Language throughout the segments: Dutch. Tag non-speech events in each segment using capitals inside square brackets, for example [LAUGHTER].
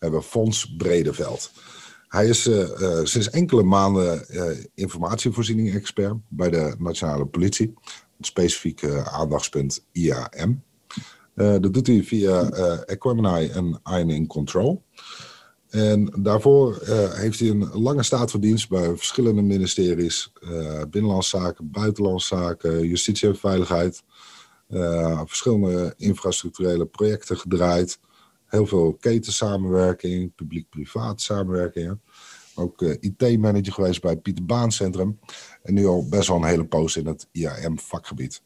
hebben Fons Bredeveld. Hij is uh, uh, sinds enkele maanden uh, informatievoorziening-expert bij de Nationale Politie. Het specifieke aandachtspunt IAM. dat doet hij via Equemini en Iron Control. En daarvoor heeft hij een lange staat van dienst bij verschillende ministeries. Binnenlandse Zaken, Buitenlandse Zaken, Justitie en Veiligheid. verschillende infrastructurele projecten gedraaid heel veel ketensamenwerking, publiek-privaat samenwerkingen. Ook uh, IT-manager geweest bij Pieter Baan Centrum. En nu al best wel een hele poos in het IAM-vakgebied.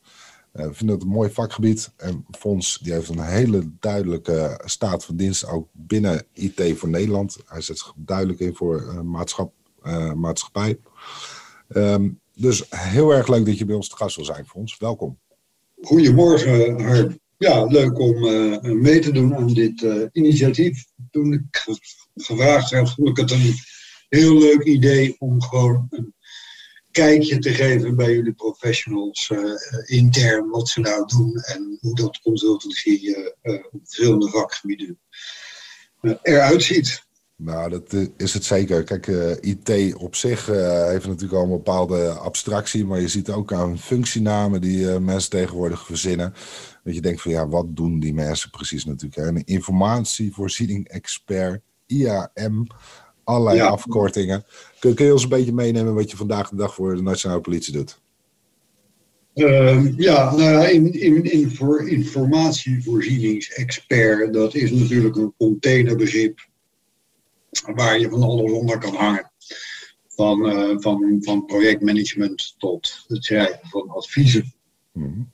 Uh, we vinden het een mooi vakgebied. En Fons die heeft een hele duidelijke staat van dienst ook binnen IT voor Nederland. Hij zet zich duidelijk in voor uh, maatschap, maatschappij. Um, dus heel erg leuk dat je bij ons te gast wil zijn, Fons. Welkom. Goedemorgen, Harm ja, leuk om uh, mee te doen aan dit uh, initiatief. Toen ik gevraagd werd, vond ik het een heel leuk idee om gewoon een kijkje te geven bij jullie professionals uh, intern wat ze nou doen en hoe dat consultancy op verschillende vakgebieden eruit ziet. Nou, dat is het zeker. Kijk, IT op zich heeft natuurlijk al een bepaalde abstractie, maar je ziet ook aan functienamen die mensen tegenwoordig verzinnen. Dat je denkt van ja, wat doen die mensen precies natuurlijk. Hè? Een informatievoorziening expert, IAM, allerlei afkortingen. Kun, kun, je ons een beetje meenemen wat je vandaag de dag voor de Nationale Politie doet? Uh, ja, nou ja, in, in, in voor informatievoorzieningsexpert, dat is natuurlijk een containerbegrip waar je van alles onder kan hangen. Van, uh, van, van projectmanagement tot het schrijven van adviezen. Mm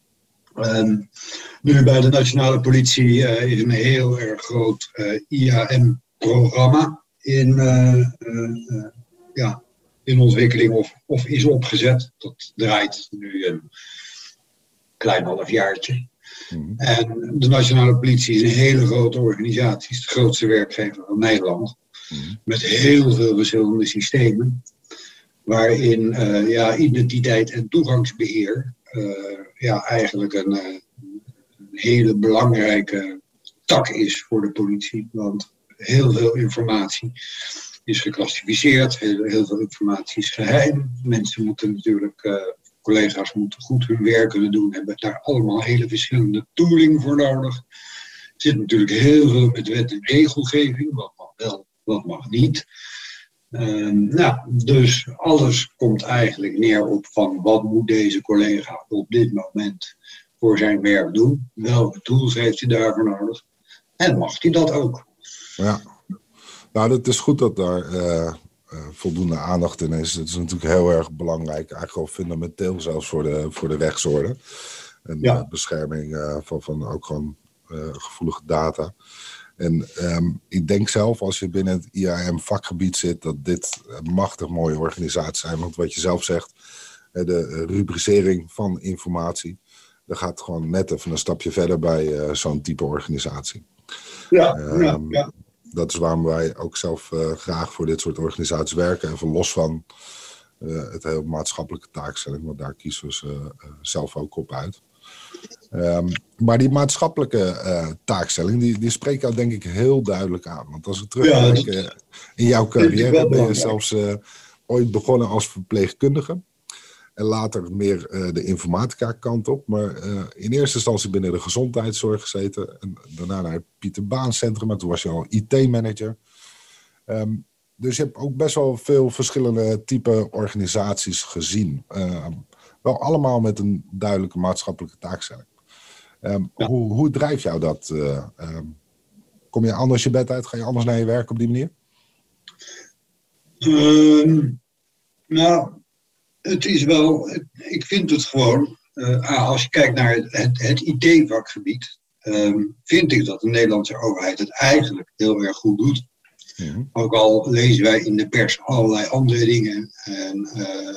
Um, nu bij de Nationale Politie uh, is een heel erg groot uh, eh, IAM-programma in, ja, in ontwikkeling of, of is opgezet. Dat draait nu een klein halfjaartje. Mm En de Nationale Politie is een hele grote organisatie, is de grootste werkgever van Nederland. Mm Met heel veel verschillende systemen, waarin ja, identiteit en toegangsbeheer ja, eigenlijk een, eh, een hele belangrijke tak is voor de politie. Want heel veel informatie is geclassificeerd, heel, heel veel informatie is geheim. Mensen moeten natuurlijk, collega's moeten goed hun werk kunnen doen, hebben daar allemaal hele verschillende tooling voor nodig. Er zit natuurlijk heel veel met wet en regelgeving, wat wel, wat mag niet. Uh, nou, dus alles komt eigenlijk neer op van wat moet deze collega op dit moment voor zijn werk doen? Welke tools heeft hij daarvoor nodig? En mag hij dat ook? Ja, nou, het is goed dat daar uh, voldoende aandacht in is. Het is natuurlijk heel erg belangrijk, eigenlijk al fundamenteel zelfs voor de, voor de rechtsorde. En ja. de bescherming uh, van, van ook gewoon gevoelige data. En um, ik denk zelf, als je binnen het IAM-vakgebied zit, dat dit een machtig mooie organisatie zijn. Want wat je zelf zegt, de rubricering van informatie, dat gaat gewoon net even een stapje verder bij uh, zo'n type organisatie. Ja, um, ja, ja, Dat is waarom wij ook zelf uh, graag voor dit soort organisaties werken. Even los van uh, het heel maatschappelijke taakstelling, want daar kiezen we ze zelf ook op uit. Um, maar die maatschappelijke uh, taakstelling, die, die spreekt jou denk ik heel duidelijk aan. Want als we terugkijk ja, uh, in jouw carrière, ben je zelfs uh, ooit begonnen als verpleegkundige. En later meer de informatica kant op. Maar in eerste instantie binnen de gezondheidszorg gezeten. En daarna naar het Pieter Baan Centrum. En toen was je al IT-manager. Um, dus je hebt ook best wel veel verschillende type organisaties gezien. Ehm, wel allemaal met een duidelijke maatschappelijke taakstelling. Um, hoe, hoe drijft jou dat? Uh, um, kom je anders je bed uit? Ga je anders naar je werk op die manier? Um, nou, het is wel, ik vind het gewoon, uh, als je kijkt naar het, het, het IT-vakgebied, vind ik dat de Nederlandse overheid het eigenlijk heel erg goed doet. Ook al lezen wij in de pers allerlei andere dingen en uh,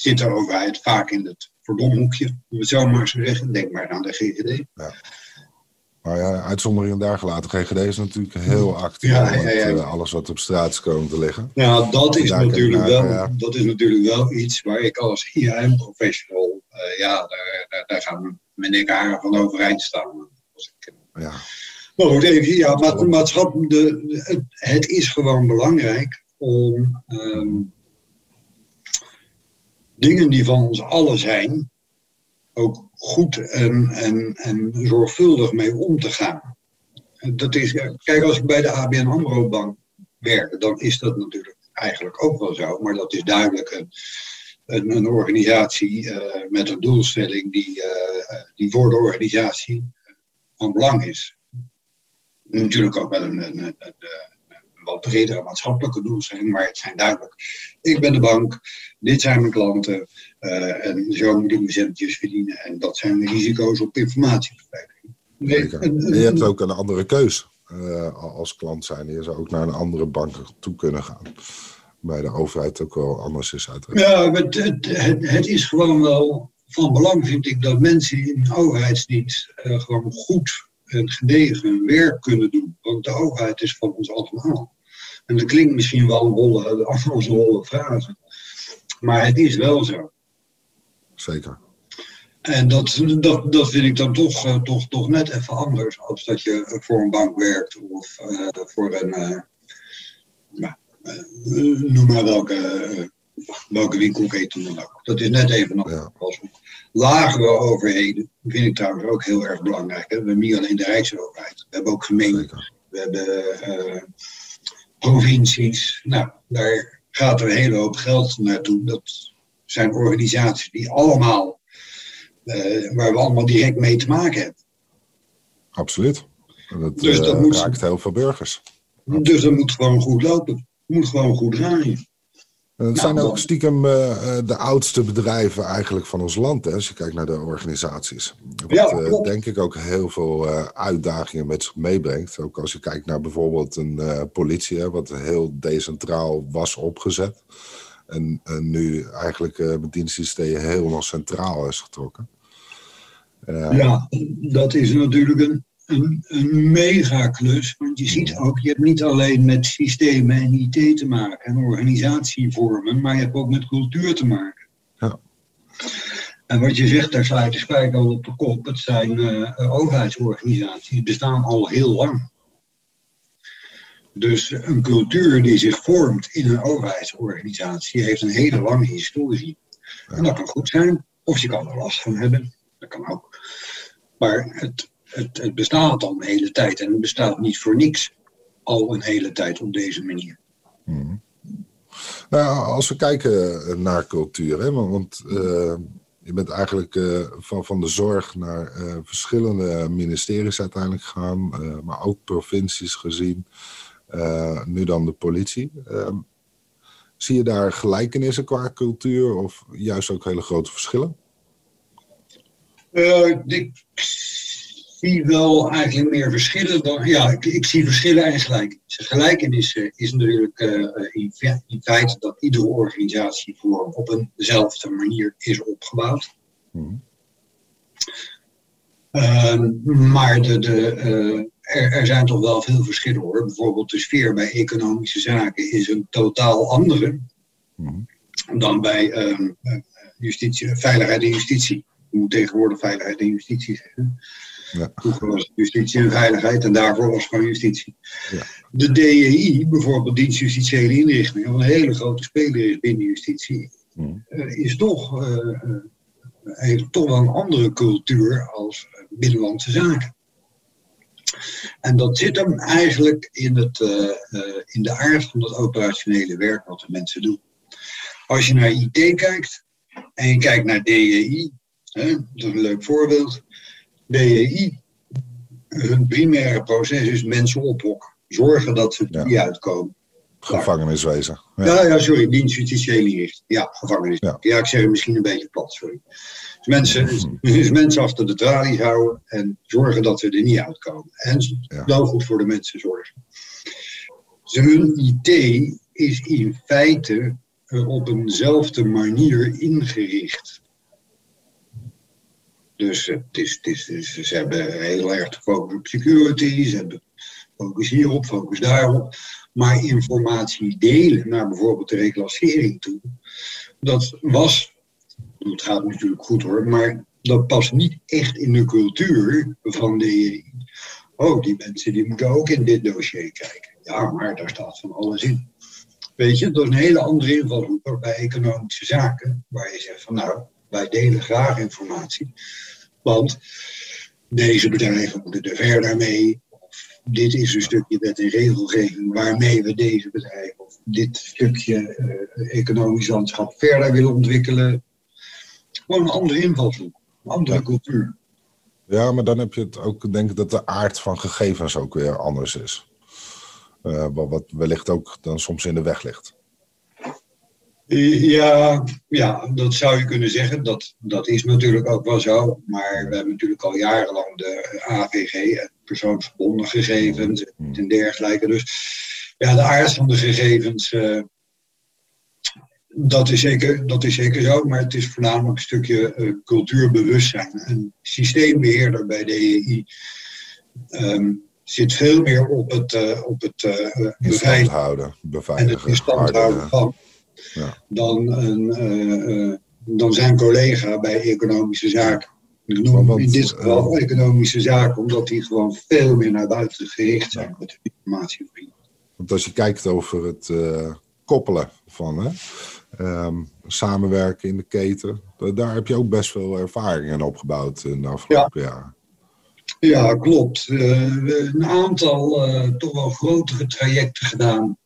zit de overheid vaak in het verdomhoekje, om het zo maar te zeggen. Denk maar aan de GGD. Ja. Maar ja, uitzonderingen daar gelaten. GGD is natuurlijk heel actief ja, met uh, alles wat op straat is komen te liggen. Ja, dat is, natuurlijk wel, dat is natuurlijk wel iets waar ik als IAM-professional, uh, ja, daar, daar, daar, gaan mijn dikke haren van overeind staan. Als ik, ja. Maar goed, even, ja, maar, het, het, is gewoon belangrijk om um, dingen die van ons allen zijn, ook goed en, en, en zorgvuldig mee om te gaan. Dat is, kijk, als ik bij de ABN AMRO Bank werk, dan is dat natuurlijk eigenlijk ook wel zo. Maar dat is duidelijk een, een, organisatie uh, met een doelstelling die, uh, die voor de organisatie van belang is. Natuurlijk ook wel een wat bredere maatschappelijke doelstelling, maar het zijn duidelijk. Ik ben de bank, dit zijn mijn klanten uh, en zo moet ik mijn centjes verdienen. En dat zijn de risico's op informatiebeveiliging. Nee, je hebt ook een andere keus uh, als klant zijn. Je zou ook naar een andere bank toe kunnen gaan. Bij de overheid ook wel anders is uiteraard. Ja, het, het, het, is gewoon wel van belang, vind ik, dat mensen in de overheidsdienst uh, gewoon goed en gedegen werk kunnen doen. Want de overheid is van ons allemaal. En dat klinkt misschien wel een holle, een holle frase. Maar het is wel zo. Zeker. En dat, dat, dat vind ik dan toch, uh, toch, toch net even anders als dat je voor een bank werkt of uh, voor een, uh, noem maar welke, welke winkelketen dan ook. Dat is net even nog. Ja. Als lagere overheden vind ik trouwens ook heel erg belangrijk. Hè. We hebben niet alleen de Rijksoverheid, we hebben ook gemeenten. We hebben provincies. Nou, daar gaat er een hele hoop geld naartoe. Dat zijn organisaties die allemaal, uh, waar we allemaal direct mee te maken hebben. Absoluut. Dat, dus dat uh, moet, raakt heel veel burgers. Dus dat moet gewoon goed lopen. Het moet gewoon goed draaien. Het zijn ook stiekem uh, de oudste bedrijven eigenlijk van ons land, hè, als je kijkt naar de organisaties. Wat ja, uh, denk ik ook heel veel uh, uitdagingen met zich meebrengt. Ook als je kijkt naar bijvoorbeeld een politie, hè, wat heel decentraal was opgezet. En, en nu eigenlijk met dienstsysteem helemaal centraal is getrokken. ja, dat is natuurlijk een een, een megaklus. Want je ziet ook, je hebt niet alleen met systemen en IT te maken en organisatievormen, maar je hebt ook met cultuur te maken. Ja. En wat je zegt, daar sluit de spijker al op de kop. Het zijn uh, overheidsorganisaties, die bestaan al heel lang. Dus een cultuur die zich vormt in een overheidsorganisatie heeft een hele lange historie. En dat kan goed zijn, of je kan er last van hebben. Dat kan ook. Maar het, het, het bestaat al een hele tijd en het bestaat niet voor niks al een hele tijd op deze manier. Hmm. Nou, als we kijken naar cultuur, hè, want uh, je bent eigenlijk uh, van, van de zorg naar uh, verschillende ministeries uiteindelijk gegaan, maar ook provincies gezien, nu dan de politie. Ehm, zie je daar gelijkenissen qua cultuur of juist ook hele grote verschillen? ik zie wel eigenlijk meer verschillen dan. Ja, ik, ik zie verschillen en gelijkenissen. Gelijkenissen is natuurlijk uh, in, in, feite dat iedere organisatie voor op eenzelfde manier is opgebouwd. Mm. Uh, maar de, de, uh, er, er, zijn toch wel veel verschillen hoor. Bijvoorbeeld de sfeer bij economische zaken is een totaal andere mm. dan bij ehm, justitie, veiligheid en justitie. Je moet tegenwoordig veiligheid en justitie zeggen. Ja. Vroeger was justitie en veiligheid en daarvoor was gewoon justitie. Ja. De DEI, bijvoorbeeld dienst justitiële inrichtingen, wat een hele grote speler is binnen justitie, mm. uh, is toch, uh, heeft toch wel een andere cultuur als binnenlandse zaken. En dat zit hem eigenlijk in, het, in de aard van het operationele werk wat de mensen doen. Als je naar IT kijkt en je kijkt naar DEI, hè, dat is een leuk voorbeeld. DEI, hun primaire proces is mensen ophokken. Zorgen dat ze er niet uitkomen. Gevangeniswezen. Ja. ja, ja, sorry, dienst justitiële Ja, gevangenis. Ja. ja. ik zeg het misschien een beetje plat, sorry. Dus mensen, dus mensen achter de tralies houden en zorgen dat ze er niet uitkomen. En ja. goed voor de mensen zorgen. hun IT is in feite op eenzelfde manier ingericht. Dus het is, het is, ze hebben heel erg gefocust op security, ze hebben focus hierop, focus daarop. Maar informatie delen naar bijvoorbeeld de reclassering toe, dat was, het gaat natuurlijk goed hoor, maar dat past niet echt in de cultuur van de Oh, die mensen die moeten ook in dit dossier kijken. Ja, maar daar staat van alles in. Weet je, dat is een hele andere invalshoek bij economische zaken, waar je zegt van nou, wij delen graag informatie, want deze bedrijven moeten er verder mee. Of dit is een stukje wet en regelgeving waarmee we deze bedrijven of dit stukje uh, economisch landschap verder willen ontwikkelen. Gewoon een andere invalshoek, een andere cultuur. Ja, maar dan heb je het ook, denk ik, dat de aard van gegevens ook weer anders is. Uh, wat wellicht ook dan soms in de weg ligt. Ja, ja, dat zou je kunnen zeggen. Dat, dat is natuurlijk ook wel zo. Maar we hebben natuurlijk al jarenlang de AVG, persoonsgebonden gegevens mm. en dergelijke. Dus ja, de aard van de gegevens, uh, dat, is zeker, dat is zeker zo. Maar het is voornamelijk een stukje uh, cultuurbewustzijn. Een systeembeheerder bij DEI um, ehm, zit veel meer op het, uh, op het beveiligen, en het in stand houden van ja. dan, een, uh, dan zijn collega bij economische zaken. Ik noem hem in dit geval economische zaken, omdat die gewoon veel meer naar buiten gericht zijn met de informatie. Want als je kijkt over het koppelen van hè, um, samenwerken in de keten, daar heb je ook best veel ervaring in opgebouwd in de afgelopen ja. jaren. Ja, klopt. Uh, een aantal uh, toch wel grotere trajecten gedaan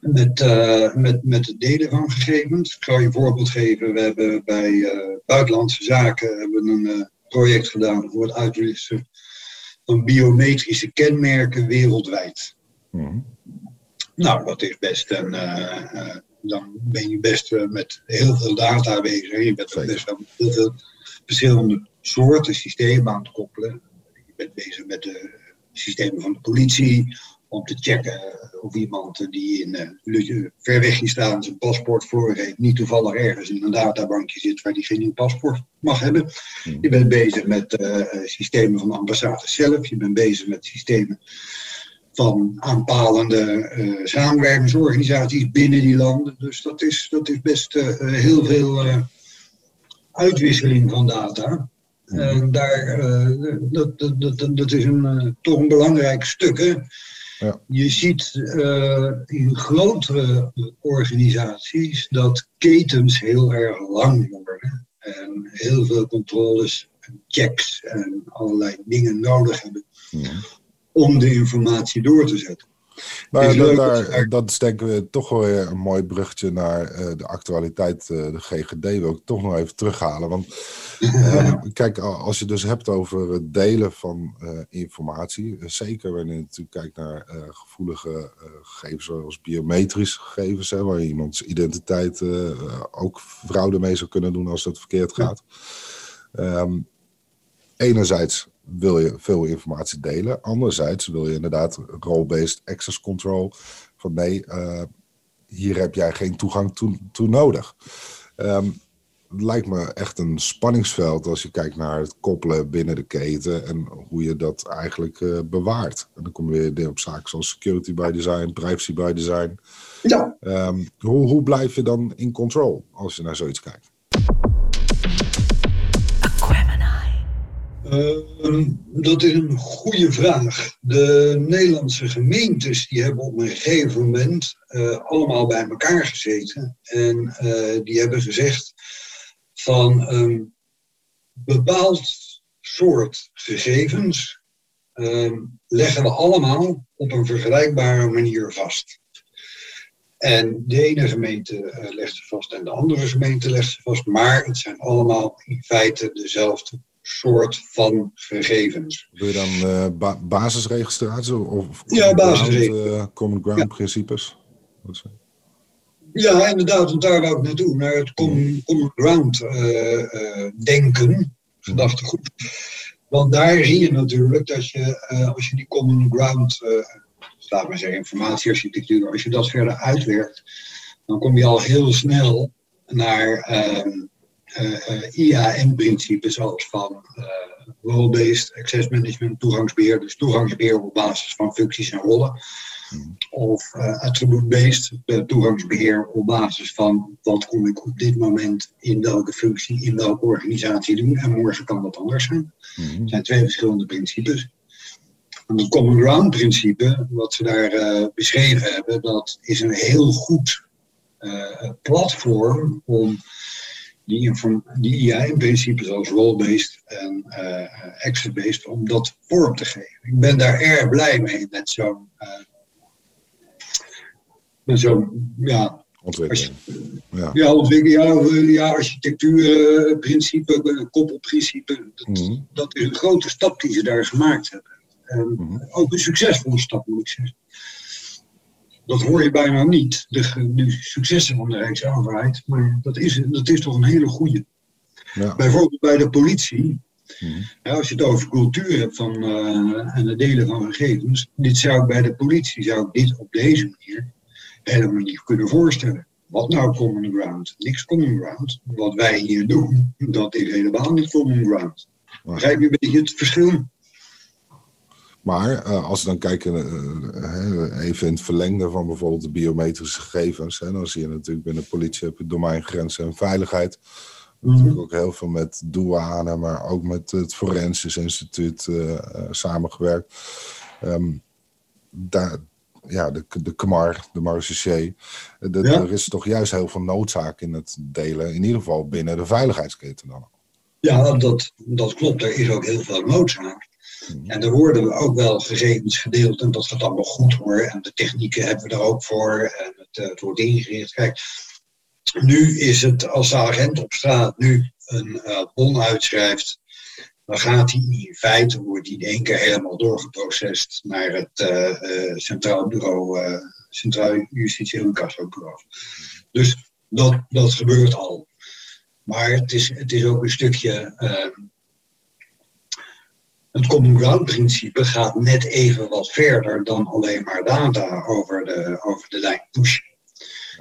met, uh, met, met het delen van gegevens. Ik zal je een voorbeeld geven. We hebben bij Buitenlandse Zaken hebben een project gedaan voor het uitwisselen van biometrische kenmerken wereldwijd. Mhm. Nou, dat is best een. dan ben je best met heel veel data bezig. Je bent best wel met heel veel verschillende soorten systemen aan het koppelen. Je bent bezig met de systemen van de politie, om te checken of iemand die in uh, ver weg staan zijn paspoort voor heeft, niet toevallig ergens in een databankje zit waar die geen paspoort mag hebben. Hmm. Je bent bezig met uh, systemen van de ambassade zelf, je bent bezig met systemen van aanpalende uh, samenwerkingsorganisaties binnen die landen. Dus dat is, dat is best heel veel uitwisseling van data. Uh, daar, dat, dat, dat, dat is een, toch een belangrijk stuk. Hè? Ja. Je ziet in grotere organisaties dat ketens heel erg lang worden. En heel veel controles en checks en allerlei dingen nodig hebben ja. om de informatie door te zetten. Maar dat, daar, dat is denk ik toch wel weer een mooi bruggetje naar uh, de actualiteit, uh, de GGD wil ik toch nog even terughalen. Want uh, [LAUGHS] kijk, als je dus hebt over het delen van informatie, zeker wanneer je natuurlijk kijkt naar gevoelige gegevens zoals biometrische gegevens, hè, waar iemands identiteit ook fraude mee zou kunnen doen als het verkeerd gaat. Um, enerzijds wil je veel informatie delen. Anderzijds wil je inderdaad role-based access control. Van nee, uh, hier heb jij geen toegang toe, toe nodig. Um, het lijkt me echt een spanningsveld als je kijkt naar het koppelen binnen de keten en hoe je dat eigenlijk uh, bewaart. En dan kom je weer op zaken zoals security by design, privacy by design. Ja. Um, hoe, hoe blijf je dan in control als je naar zoiets kijkt? Uh, dat is een goede vraag. De Nederlandse gemeentes die hebben op een gegeven moment uh, allemaal bij elkaar gezeten. En uh, die hebben gezegd van een bepaald soort gegevens ehm, leggen we allemaal op een vergelijkbare manier vast. En de ene gemeente uh, legt ze vast en de andere gemeente legt ze vast. Maar het zijn allemaal in feite dezelfde soort van gegevens. Wil je dan uh, ba basisregistratie of ja, basisregistratie. Uh, common ground ja. principes? Ja, inderdaad, want daar wou ik naartoe, naar het common, common ground uh, denken, gedachtegoed. Want daar zie je natuurlijk dat je, als je die common ground laat maar zeggen, informatiearchitectuur, als je dat verder uitwerkt, dan kom je al heel snel naar uh, IAM-principes zoals van role-based access management, toegangsbeheer, dus toegangsbeheer op basis van functies en rollen. Of uh, attribute-based toegangsbeheer op basis van wat kom ik op dit moment in welke functie, in welke organisatie doen. En morgen kan dat anders zijn. Mm Het zijn twee verschillende principes. En het Common Ground principe, wat ze daar uh, beschreven hebben, dat is een heel goed platform om die, die IAM-principes zoals role-based en uh, access-based, om dat vorm te geven. Ik ben daar erg blij mee met zo'n zo'n ja, Ontwikkeling. Ja, ja ontwikkeling, ja, ja architectuurprincipe, koppelprincipe. Dat, mm dat, is een grote stap die ze daar gemaakt hebben. En mm ook een succesvolle stap, moet ik zeggen. Dat hoor je bijna niet, de, de successen van de Rijksoverheid. Maar dat is, dat is toch een hele goede. Ja. Bijvoorbeeld bij de politie. Mm als je het over cultuur hebt van, uh, en het delen van gegevens. Dit zou ik bij de politie, zou ik dit op deze manier helemaal niet kunnen voorstellen. Wat nou common ground? Niks common ground. Wat wij hier doen, dat is helemaal niet common ground. Begrijp je een beetje het verschil? Maar uh, als we dan kijken, uh, even in het verlengde van bijvoorbeeld de biometrische gegevens, hè, dan zie je natuurlijk binnen politie heb je domeinegrenzen en veiligheid. Mm -hmm. Natuurlijk ook heel veel met douane, maar ook met het Forensisch Instituut uh, samengewerkt. Um, daar, ja, de, de KMAR, de Marseillais. Ja? Er is toch juist heel veel noodzaak in het delen, in ieder geval binnen de veiligheidsketen dan. Ja, dat, dat klopt. Er is ook heel veel noodzaak. Hmm. En er worden ook wel gegevens gedeeld en dat gaat allemaal goed hoor. En de technieken hebben we er ook voor en het, het wordt ingericht. Kijk, nu is het als de agent op straat nu een uh, bon uitschrijft dan gaat hij in feite, wordt hij in één keer helemaal doorgeprocessed naar het uh, Centraal Bureau, Centraal Justitie en. Dus dat, dat gebeurt al. Maar het is, het is ook een stukje. Het Common Ground principe gaat net even wat verder dan alleen maar data over de, over de lijn pushen.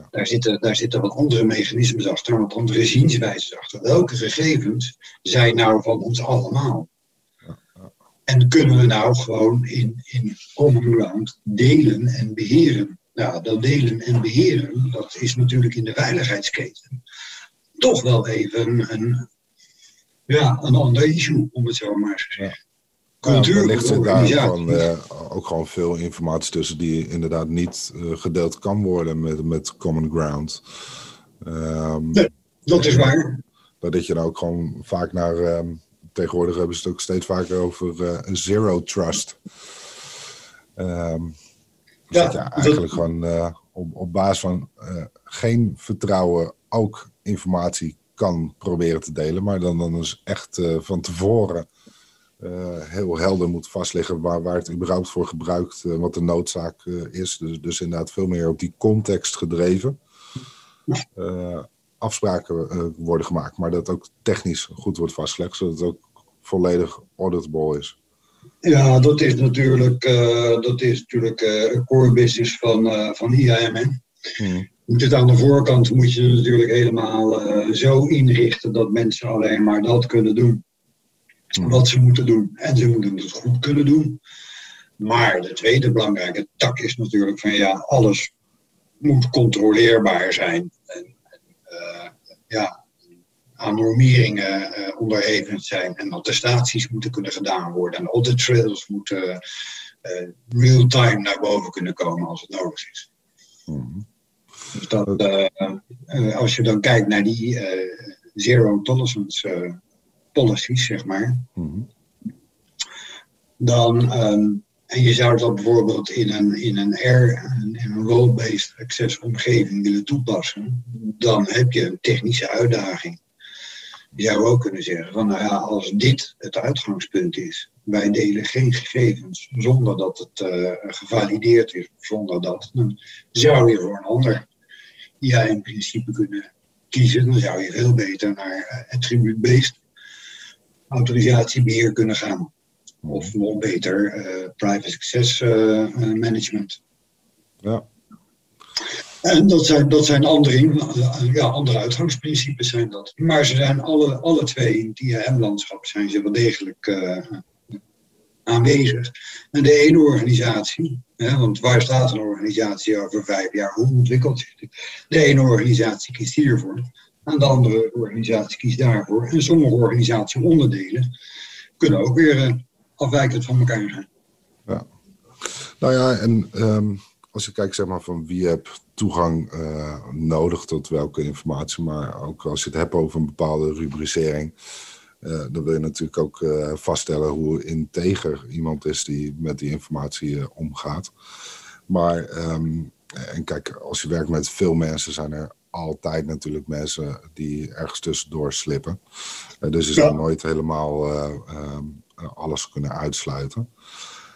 Daar zitten, daar zitten wat andere mechanismes achter, wat andere zienswijzes achter. Welke gegevens zijn nou van ons allemaal? En kunnen we nou gewoon in, in common ground delen en beheren? Nou, dat delen en beheren, dat is natuurlijk in de veiligheidsketen toch wel even een, ja, een ander issue, om het zo maar te zeggen cultuur. Ja, ligt er daar gewoon, uh, ook gewoon veel informatie tussen die inderdaad niet uh, gedeeld kan worden met, met Common Ground. Um, nee, dat is waar. Dat je dan ook gewoon vaak naar. Um, tegenwoordig hebben ze het ook steeds vaker over uh, zero trust. Um, dus ja, dat je eigenlijk dat... gewoon op, op basis van geen vertrouwen ook informatie kan proberen te delen, maar dan, dan is echt van tevoren heel helder moet vastleggen waar, waar het überhaupt voor gebruikt, uh, wat de noodzaak uh, is. Dus, dus inderdaad veel meer op die context gedreven. afspraken worden gemaakt, maar dat ook technisch goed wordt vastgelegd, zodat het ook volledig auditable is. Ja, dat is natuurlijk, dat is natuurlijk een core business van, van IAM. Hmm. Moet het aan de voorkant moet je natuurlijk helemaal zo inrichten dat mensen alleen maar dat kunnen doen wat ze moeten doen. En ze moeten het goed kunnen doen. Maar de tweede belangrijke tak is natuurlijk van ja, alles moet controleerbaar zijn. En, uh, ja, aan normeringen uh, onderhevig zijn en attestaties moeten kunnen gedaan worden. En audit trails moeten uh, real-time naar boven kunnen komen als het nodig is. Mm Dus dat, als je dan kijkt naar die zero tolerance policies, zeg maar. Mhm. Dan, ehm, en je zou dat bijvoorbeeld in een, in een, air, in een role-based access omgeving willen toepassen, dan heb je een technische uitdaging. Je zou ook kunnen zeggen van, nou ja, als dit het uitgangspunt is, wij delen geen gegevens zonder dat het uh, gevalideerd is, zonder dat, dan zou je voor een ander ja, in principe kunnen kiezen. Dan zou je veel beter naar uh, attribute-based autorisatiebeheer kunnen gaan. Of nog beter, uh, private success management. Ja. En dat zijn, dat zijn andere, ja, andere uitgangsprincipes zijn dat. Maar ze zijn alle, alle twee in het IAM-landschap zijn ze wel degelijk aanwezig. En de ene organisatie, hè, want waar staat een organisatie over vijf jaar? Hoe ontwikkelt zich dit? De ene organisatie kiest hiervoor, en de andere organisatie kiest daarvoor. En sommige organisatieonderdelen kunnen ook weer uh, afwijkend van elkaar zijn. Ja. Nou ja, en um, als je kijkt zeg maar, van wie heb toegang uh, nodig tot welke informatie, maar ook als je het hebt over een bepaalde rubricering uh, dan wil je natuurlijk ook vaststellen hoe integer iemand is die met die informatie omgaat. Maar, um, en kijk, als je werkt met veel mensen, zijn er altijd natuurlijk mensen die ergens tussendoor slippen. dus je zal nooit helemaal um, alles kunnen uitsluiten.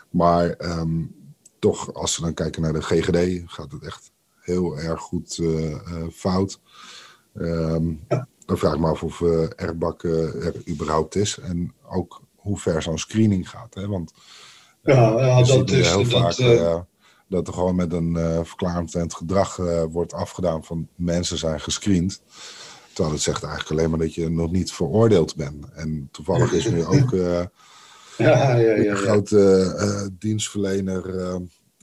Maar um, toch, als we dan kijken naar de GGD, gaat het echt heel erg goed fout. Ja dan vraag ik me af of eh, Airbag er überhaupt is. En ook hoe ver zo'n screening gaat. Hè? Want ja, ja dat is heel vaak uh, dat er gewoon met een uh, verklaarend gedrag wordt afgedaan van mensen zijn gescreend. Terwijl het zegt eigenlijk alleen maar dat je nog niet veroordeeld bent. En toevallig is nu ook [LAUGHS] ja, ja, ja, een grote dienstverlener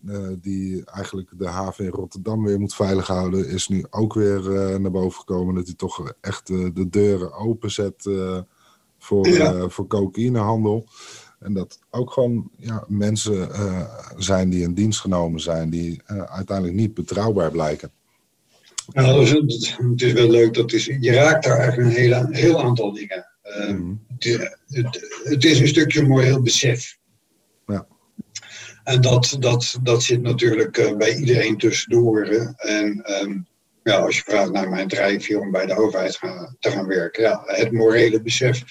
uh, die eigenlijk de haven in Rotterdam weer moet veilig houden, is nu ook weer uh, naar boven gekomen. Dat hij toch echt uh, de deuren openzet voor, voor cocaïnehandel. En dat ook gewoon ja, mensen zijn die in dienst genomen zijn, die uiteindelijk niet betrouwbaar blijken. Nou, dus het, het, is wel leuk, dat is, je raakt daar eigenlijk een heel, heel aantal dingen. Mm. het, het, het, is een stukje moreel besef. En dat, dat, dat zit natuurlijk bij iedereen tussendoor. En um, ja, als je vraagt naar mijn drijfveer om bij de overheid gaan, te gaan werken, ja, het morele besef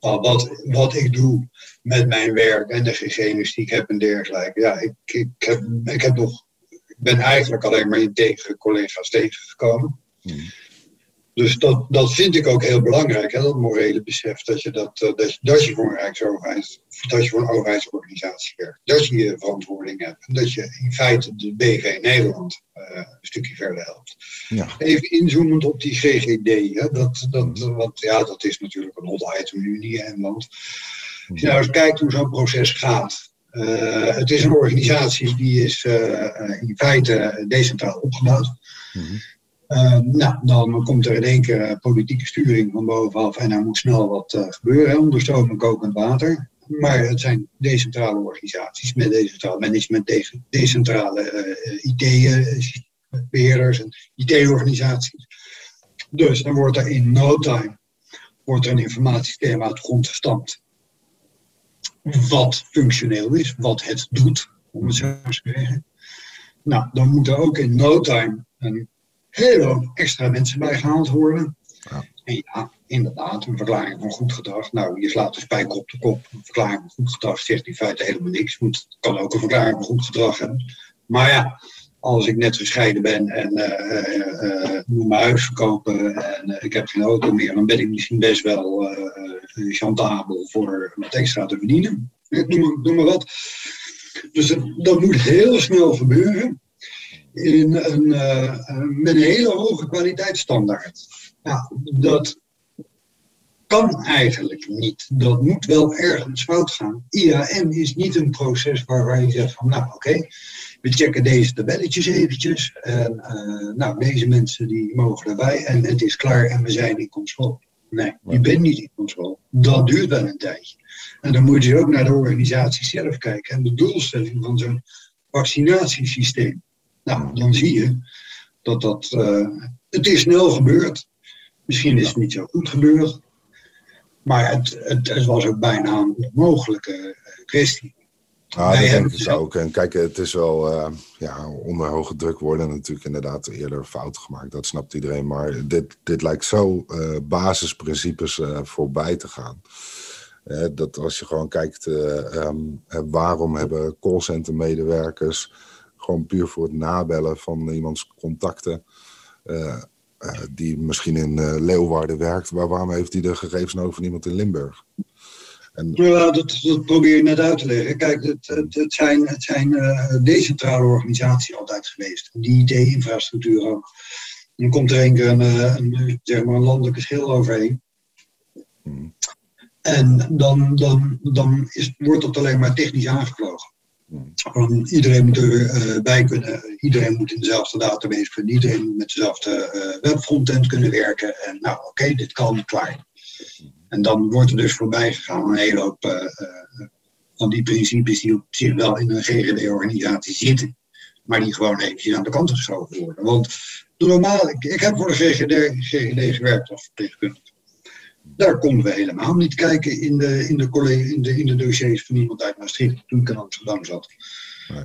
van wat, wat ik doe met mijn werk en de gegevens die ik heb en dergelijke. Ja, ik, ik, heb, ik, heb nog, ik ben eigenlijk alleen maar in tegen collega's tegengekomen. Hmm. Dus dat, dat vind ik ook heel belangrijk, hè, dat morele besef. Dat je, dat, eh, dat, je, dat je voor een rijksoverheid, dat je voor een overheidsorganisatie werkt. Dat je je verantwoording hebt. En dat je in feite de BV Nederland uh, een stukje verder helpt. Ja. Even inzoomend op die GGD. Hè, dat, dat, want ja, dat is natuurlijk een hot item nu in Nederland. Als je nou eens kijkt hoe zo'n proces gaat. Uh, het is een organisatie die is uh, in feite decentraal opgebouwd. Mm -hmm. Uh, nou, dan komt er in één keer eh, politieke sturing van bovenaf en er moet snel wat gebeuren, onder stoom en kokend water. Maar het zijn decentrale organisaties met decentraal management, decentrale IT-beheerders en IT-organisaties. Dus dan wordt er in no time wordt er een informatiesysteem uit de grond gestampt. Wat functioneel is, wat het doet, om het zo te zeggen. Nou, dan moet er ook in no time een heel extra mensen bijgehaald worden. Ja. En ja, inderdaad, een verklaring van goed gedrag. Nou, je slaat de spijker op de kop. Een verklaring van goed gedrag zegt in feite helemaal niks. Het kan ook een verklaring van goed gedrag hebben. Maar ja, als ik net gescheiden ben en uh, uh, moet mijn huis verkopen en ik heb geen auto meer, dan ben ik misschien best wel chantabel voor wat extra te verdienen. Noem, noem maar wat. Dus dat moet heel snel gebeuren in een, met een hele hoge kwaliteitsstandaard. Ja, dat kan eigenlijk niet. Dat moet wel ergens fout gaan. IAM is niet een proces waar, je zegt van nou oké, we checken deze tabelletjes eventjes. En uh, nou, deze mensen die mogen erbij en het is klaar en we zijn in controle. Nee, je bent niet in controle. Dat duurt wel een tijdje. En dan moet je ook naar de organisatie zelf kijken en de doelstelling van zo'n vaccinatiesysteem. Nou, dan zie je dat dat. Uh, het is snel gebeurd. Misschien is het niet zo goed gebeurd. Maar het, het, het was ook bijna een onmogelijke eh, kwestie. Ah, dat denk ik ook. En kijk, het is wel uh, ja, onder hoge druk worden natuurlijk inderdaad eerder fouten gemaakt. Dat snapt iedereen. Maar dit, dit lijkt zo uh, basisprincipes uh, voorbij te gaan. dat als je gewoon kijkt, um, waarom hebben callcenter medewerkers gewoon puur voor het nabellen van iemands contacten. Die misschien in Leeuwarden werkt. Maar waarom heeft hij de gegevens nodig van iemand in Limburg? En... Ja, dat, dat probeer je net uit te leggen. Kijk, het, het, het zijn, het zijn uh, decentrale organisaties altijd geweest. Die IT-infrastructuur ook. Dan komt er een keer een, een, zeg maar een landelijke schil overheen. Hmm. En dan, dan, dan is, wordt dat alleen maar technisch aangevlogen. Hmm. iedereen moet erbij uh, bij kunnen, iedereen moet in dezelfde database kunnen, iedereen moet met dezelfde uh, webfrontend kunnen werken. En nou, oké, dit kan, klaar. En dan wordt er dus voorbij gegaan een hele hoop uh, van die principes die op zich wel in een GGD-organisatie zitten, maar die gewoon eventjes aan de kant geschoven worden. Want normaal, ik, ik heb voor de GGD, GGD gewerkt als verpleegkundige. Daar konden we helemaal niet kijken in de, in de, in de, in de dossiers van iemand uit Maastricht toen ik in Amsterdam zat. Nee.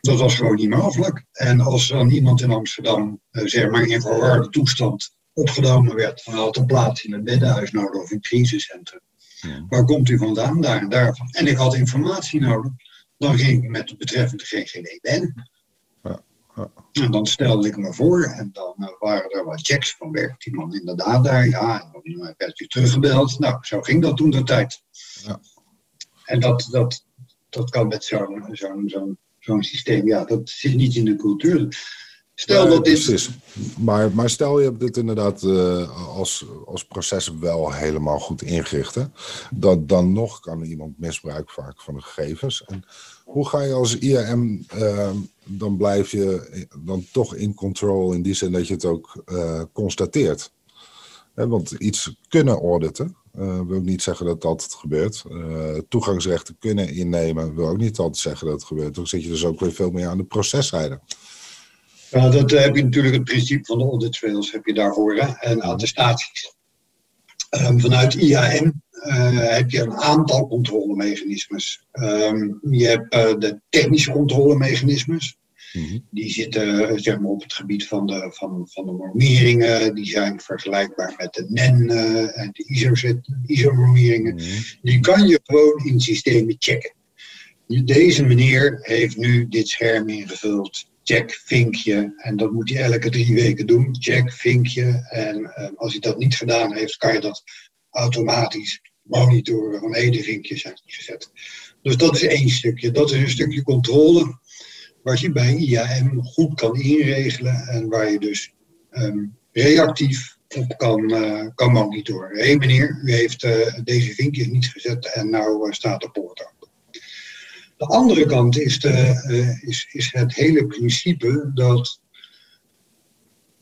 Dat was gewoon niet mogelijk. En als dan iemand in Amsterdam, uh, zeg maar in verwarde toestand, opgenomen werd, dan had een plaats in een beddenhuis nodig of in een crisiscentrum. Ja. Waar komt u vandaan? Daar en daarvan. En ik had informatie nodig. Dan ging ik met de betreffende GGD ben. En dan stelde ik me voor en dan uh, waren er wat checks van werkt die man inderdaad daar. Ja, en dan uh, werd u teruggebeld. Nou, zo ging dat toen de tijd. Ja. En dat, dat, dat kan met zo'n zo'n zo'n zo'n systeem. Ja, dat zit niet in de cultuur. Stel dat dit... Precies. Maar, maar stel je hebt dit inderdaad uh, als, als proces wel helemaal goed ingericht. Hè? Dat, dan nog kan iemand misbruik vaak van de gegevens. En hoe ga je als IAM, uh, dan blijf je dan toch in control in die zin dat je het ook uh, constateert. want iets kunnen auditen uh, wil niet zeggen dat dat gebeurt. toegangsrechten kunnen innemen wil ook niet altijd zeggen dat het gebeurt. Dan zit je dus ook weer veel meer aan de proceszijde. Ja, dat heb je natuurlijk het principe van de audit trails heb je daarvoor hè? en attestaties. Um, vanuit IAM uh, heb je een aantal controlemechanismes. Um, je hebt uh, de technische controlemechanismes. Mm Die zitten zeg maar, op het gebied van de, van, van de normeringen. Die zijn vergelijkbaar met de NEN uh, en de ISO-normeringen. ISO mm Die kan je gewoon in systemen checken. Deze meneer heeft nu dit scherm ingevuld check, vinkje. En dat moet hij elke drie weken doen. Check, vinkje. En uh, als hij dat niet gedaan heeft, kan je dat automatisch monitoren van de vinkjes zijn gezet. Dus dat is één stukje. Dat is een stukje controle wat je bij IAM goed kan inregelen en waar je dus um, reactief op kan, uh, kan monitoren. Hé meneer, u heeft uh, deze vinkjes niet gezet en nou staat de poort. De andere kant is, de, uh, is, is het hele principe dat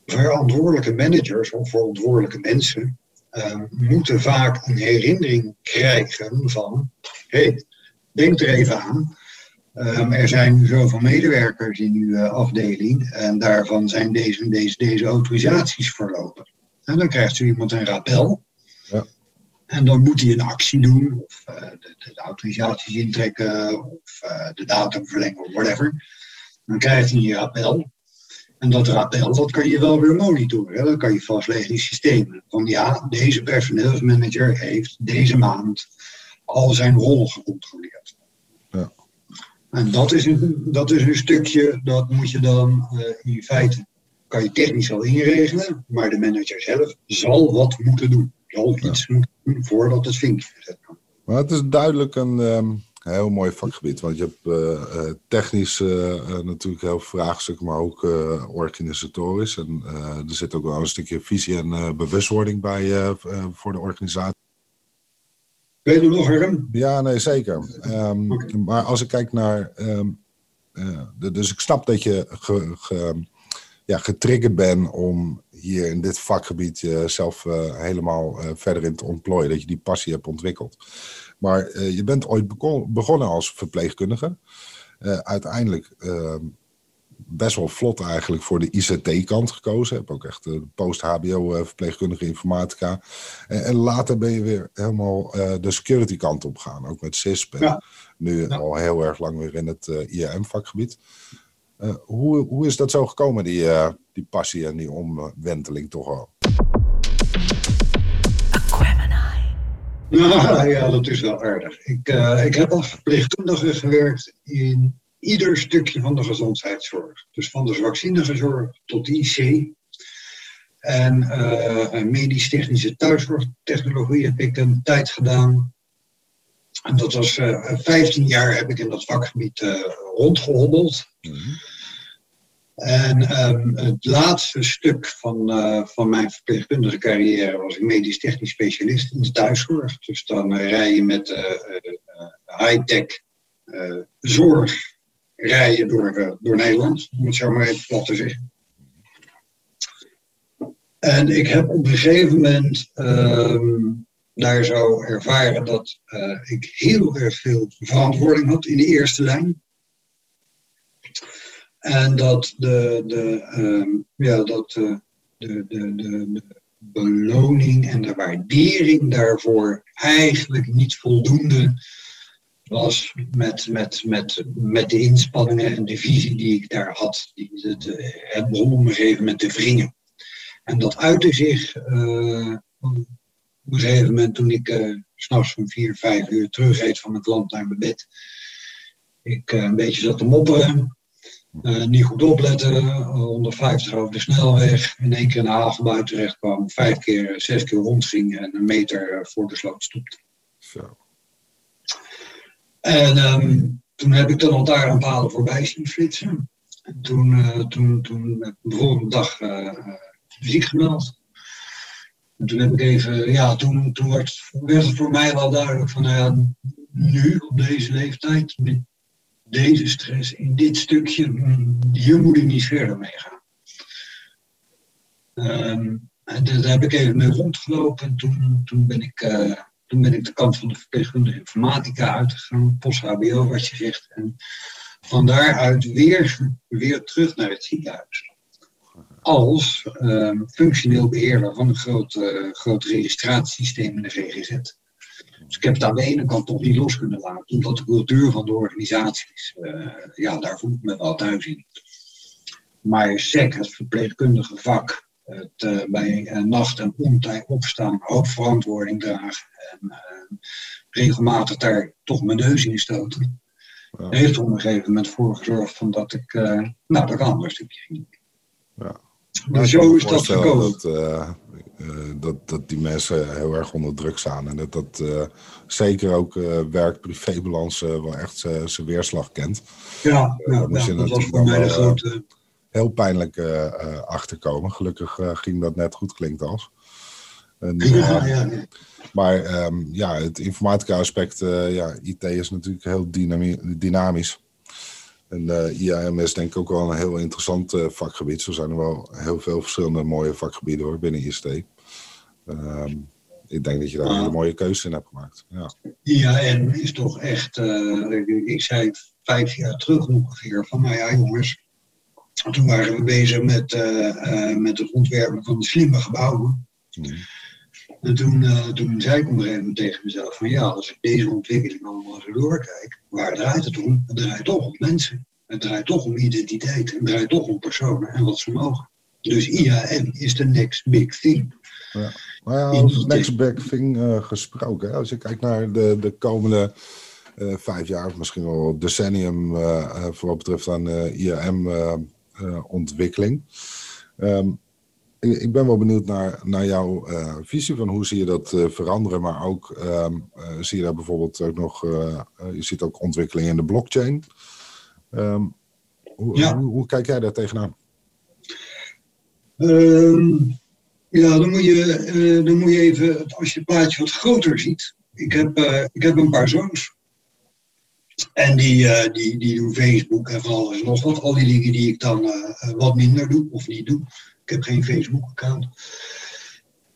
verantwoordelijke managers of verantwoordelijke mensen uh, moeten vaak een herinnering krijgen van, hé, hey, denk er even aan. Um, er zijn zoveel medewerkers in uw uh, afdeling en daarvan zijn deze, deze, deze autorisaties verlopen. En dan krijgt u iemand een rappel. Ja. En dan moet hij een actie doen, of uh, de, de, autorisaties intrekken, of uh, de datum verlengen, of whatever. Dan krijgt hij een rappel. En dat rappel, dat kan je wel weer monitoren. Dat kan je vastleggen in systemen. Van ja, deze personeelsmanager heeft deze maand al zijn rol gecontroleerd. Ja. En dat is, een, dat is een stukje, dat moet je dan uh, in feite, kan je technisch wel inregelen, maar de manager zelf zal wat moeten doen. Zal iets moeten voordat het vinkje gezet kan. Maar het is duidelijk een ehm, heel mooi vakgebied. Want je hebt uh, technisch uh, natuurlijk heel veel vraagstukken, maar ook organisatorisch. En er zit ook wel een stukje visie en bewustwording bij voor de organisatie. Weet je nog, Herm? Ja, nee, zeker. Um, Maar als ik kijk naar. Um, de, dus ik snap dat je ge, ge, ja, getriggerd bent om hier in dit vakgebied jezelf uh, helemaal uh, verder in te ontplooien. Dat je die passie hebt ontwikkeld. Maar uh, je bent ooit begonnen als verpleegkundige. uiteindelijk ehm, best wel vlot eigenlijk voor de ICT-kant gekozen. Heb ook echt de post-HBO verpleegkundige informatica. en later ben je weer helemaal de security-kant op gegaan. Ook met CISP. Ja. Nu al heel erg lang weer in het IAM-vakgebied. Hoe, hoe is dat zo gekomen, die, die passie en die omwenteling toch al? Nou, ja, dat is wel aardig. Ik, uh, ik heb als verpleegkundige gewerkt in ieder stukje van de gezondheidszorg. Dus van de vaccinegezorg tot de IC. En medisch-technische thuiszorgtechnologie heb ik een tijd gedaan. En dat was uh, 15 jaar heb ik in dat vakgebied rondgehobbeld. Mhm. En um, het laatste stuk van, uh, van mijn verpleegkundige carrière was ik medisch technisch specialist in de thuiszorg. Dus dan uh, rij je met uh, high-tech zorg rijden door, door Nederland, om het zo maar even plat te zeggen. En ik heb op een gegeven moment ehm, daar zo ervaren dat ik heel erg veel verantwoording had in de eerste lijn. En dat de, de, ehm, ja, dat, uh, de, de, de, de, beloning en de waardering daarvoor eigenlijk niet voldoende was met, met, met, met de inspanningen en de visie die ik daar had. Die, het, het begon op een gegeven moment te wringen. En dat uitte zich uh, op een gegeven moment toen ik uh, s'nachts van vier, vijf uur terugreed van het land naar mijn bed. Ik een beetje zat te mopperen. Uh, niet goed opletten, 150 over de snelweg, in één keer in de havenbui terecht kwam, vijf keer, zes keer rondging en een meter eh, voor de sloot stopte. Zo. En um, toen heb ik de lantaarnpalen voorbij zien flitsen. En toen, uh, toen, toen heb ik de volgende dag ziek gemeld. En toen heb ik even, ja, toen, toen werd, werd het voor mij wel duidelijk van, nou ja, nu op deze leeftijd, met deze stress in dit stukje, hier moet ik niet verder mee gaan. Um, en daar heb ik even mee rondgelopen en toen, toen, ben ik, uh, toen ben ik de kant van de verpleegkundige informatica uitgegaan, post-HBO wat je zegt. En van daaruit weer, weer terug naar het ziekenhuis. Als uh, functioneel beheerder van een groot, uh, groot registratiesysteem in de GGZ. Dus ik heb het aan de ene kant toch niet los kunnen laten, omdat de cultuur van de organisaties, uh, ja, daar voel ik me wel thuis in. Maar SEC, het verpleegkundige vak, het uh, bij uh, nacht en ontijd opstaan, hoofdverantwoording dragen en regelmatig daar toch mijn neus in stoten, ja. heeft er op een gegeven moment voor gezorgd van dat ik, nou, dat ik anders stukje ging. Ja. Maar zo is dat gekomen. Dat, uh, dat, dat die mensen heel erg onder druk staan. En dat dat uh, zeker ook uh, werk-privébalans wel echt zijn weerslag kent. Ja, ja, ja dat was voor mij de grote... Heel pijnlijk achterkomen. Gelukkig ging dat net goed, klinkt als. En, ja, ja, Maar um, ja, het informatica-aspect, ja, IT is natuurlijk heel dynamisch. En uh, eh, IAM is denk ik ook wel een heel interessant uh, vakgebied. Zo zijn er wel heel veel verschillende mooie vakgebieden hoor, binnen IST. Ehm, ik denk dat je daar een hele mooie keuze in hebt gemaakt. Ja. IAM is toch echt, uh, ik zei vijf jaar terug ongeveer, van nou ja jongens, toen waren we bezig met, met het ontwerpen van de slimme gebouwen. Mm. En toen, uh, toen zei ik op een gegeven moment tegen mezelf van ja, als ik deze ontwikkeling allemaal zo doorkijk, waar draait het om? Het draait toch om mensen. Het draait toch om identiteit. Het draait toch om personen en wat ze mogen. Dus IAM is de next big thing. Ja. Nou ja, over next big thing uh, gesproken. Als je kijkt naar de, de komende uh, vijf jaar, of misschien wel decennium, voor wat betreft aan IAM-ontwikkeling. Um, ik ben wel benieuwd naar, naar jouw uh, visie van hoe zie je dat uh, veranderen, maar ook um, uh, zie je daar bijvoorbeeld ook nog, je ziet ook ontwikkeling in de blockchain. Um, hoe, ja. hoe, hoe, kijk jij daar tegenaan? Um, ja, dan moet, je, dan moet je even, als je het plaatje wat groter ziet. Ik heb, ik heb een paar zoons. En die, die, die doen Facebook en van alles nog wat. Al die dingen die ik dan wat minder doe of niet doe. Ik heb geen Facebook-account.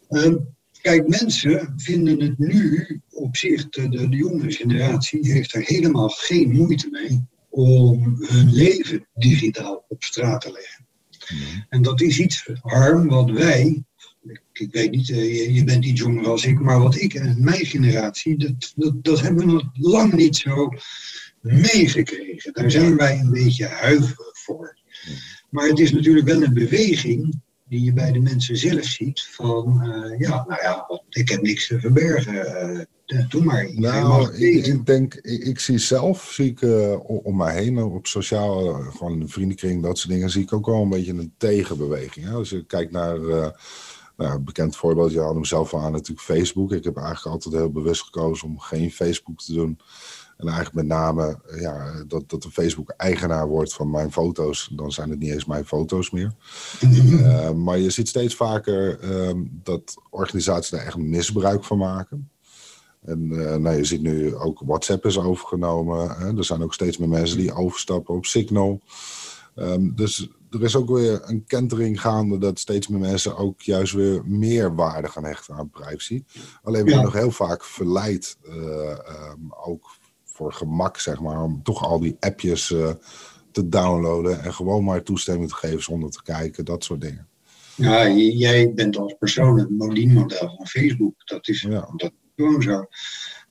Ehm, kijk, mensen vinden het nu op zich, de, de, jonge generatie heeft er helemaal geen moeite mee om hun leven digitaal op straat te leggen. Mhm. En dat is iets, Harm, wat wij, ik, ik weet niet, uh, je, je, bent iets jonger als ik, maar wat ik en mijn generatie, dat, dat, dat hebben we nog lang niet zo meegekregen. Daar zijn wij een beetje huiverig voor. Maar het is natuurlijk wel een beweging die je bij de mensen zelf ziet. Van uh, ja, nou ja, ik heb niks te verbergen. Uh, doe maar. Nou, ik, ik, denk, ik, ik, zie zelf, zie ik uh, om mij heen, op sociaal, gewoon de vriendenkring, dat soort dingen, zie ik ook wel een beetje een tegenbeweging. Hè? Als je kijkt naar Nou, bekend voorbeeld, je had hem zelf al aan natuurlijk Facebook. Ik heb eigenlijk altijd heel bewust gekozen om geen Facebook te doen. En eigenlijk met name ja, dat, dat de Facebook eigenaar wordt van mijn foto's. Dan zijn het niet eens mijn foto's meer. uh, [LAUGHS] maar je ziet steeds vaker uh, dat organisaties daar echt misbruik van maken. En uh, nou, je ziet nu ook WhatsApp is overgenomen. Hè? Er zijn ook steeds meer mensen die overstappen op Signal. Um, dus er is ook weer een kentering gaande dat steeds meer mensen ook juist weer meer waarde gaan hechten aan privacy. Alleen we ja. nog heel vaak verleid, uh, um, ook voor gemak zeg maar, om toch al die appjes uh, te downloaden en gewoon maar toestemming te geven zonder te kijken, dat soort dingen. Ja, jij bent als persoon het model van Facebook. Dat is, ja. dat gewoon zo.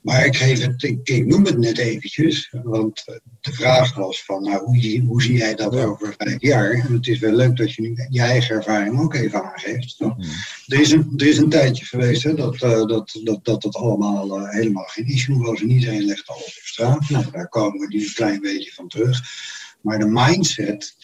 Maar ik, geef het, ik, ik, noem het net eventjes, want de vraag was van, nou, hoe, hoe zie jij dat over vijf jaar? En het is wel leuk dat je nu je eigen ervaring ook even aangeeft. Hmm. Er, is een, er is een tijdje geweest hè, dat, uh, dat, dat, dat het allemaal uh, helemaal geen issue was en iedereen legt alles op straat. Nou, daar komen we nu een klein beetje van terug. Maar de mindset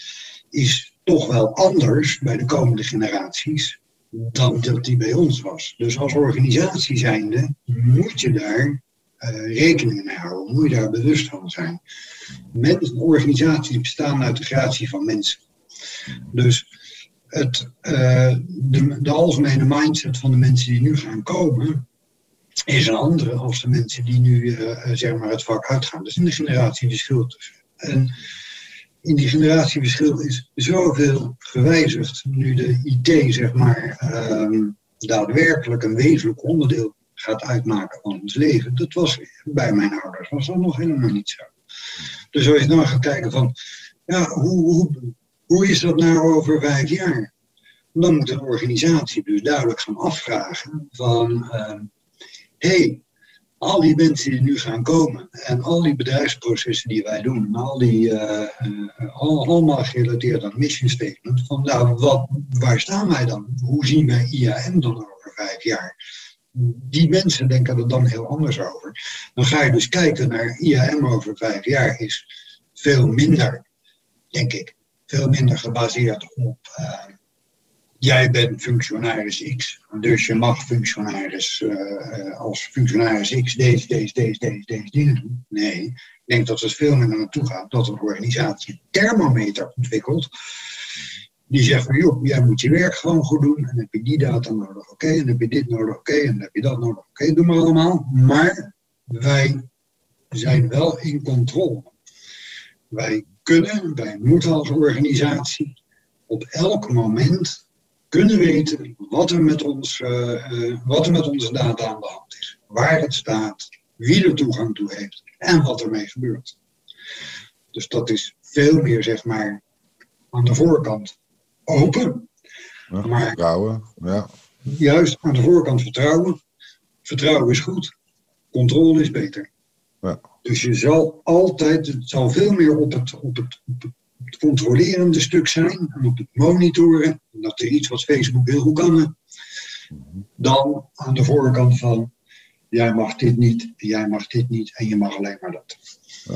is toch wel anders bij de komende generaties dan dat die bij ons was. Dus als organisatie zijnde moet je daar uh, rekening mee houden, moet je daar bewust van zijn. Met een organisatie bestaan uit de gratie van mensen. Dus het, uh, de, de, algemene mindset van de mensen die nu gaan komen, is een andere als de mensen die nu uh, zeg maar het vak uitgaan. Dus de generatieverschil tussen. En in die generatieverschil is zoveel gewijzigd. Nu de IT, zeg maar, um, daadwerkelijk een wezenlijk onderdeel gaat uitmaken van ons leven. Dat was bij mijn ouders was dat nog helemaal niet zo. Dus als je dan gaat kijken van, ja, hoe, hoe, hoe is dat nou over vijf jaar? Dan moet een organisatie dus duidelijk gaan afvragen van, hé, uh, hey, al die mensen die nu gaan komen en al die bedrijfsprocessen die wij doen, al die uh, allemaal gerelateerd aan mission statement, van nou, wat, waar staan wij dan? Hoe zien wij IAM dan over vijf jaar? Die mensen denken er dan heel anders over. Dan ga je dus kijken naar IAM over vijf jaar is veel minder, denk ik, veel minder gebaseerd op uh, jij bent functionaris X, dus je mag functionaris uh, als functionaris X deze, deze, deze, deze, deze dingen doen. Nee, ik denk dat het veel meer naartoe gaat dat een organisatie thermometer ontwikkelt. Die zegt van, joh, jij moet je werk gewoon goed doen. En heb je die data nodig, oké. En heb je dit nodig, oké. En heb je dat nodig, oké. Okay. Doe maar allemaal. Maar wij zijn wel in controle. Wij kunnen, wij moeten als organisatie op elk moment kunnen weten wat er met, ons, uh, uh, wat er met onze data aan de hand is. Waar het staat, wie er toegang toe heeft en wat ermee gebeurt. Dus dat is veel meer, zeg maar, aan de voorkant open. Ja, maar vertrouwen, ja. Juist, aan de voorkant vertrouwen. Vertrouwen is goed, controle is beter. Ja. Dus je zal altijd, het zal veel meer op het, op het, op het het controlerende stuk zijn en op het monitoren, dat is iets wat Facebook heel goed kan, dan aan de voorkant van jij mag dit niet, jij mag dit niet en je mag alleen maar dat. Ja.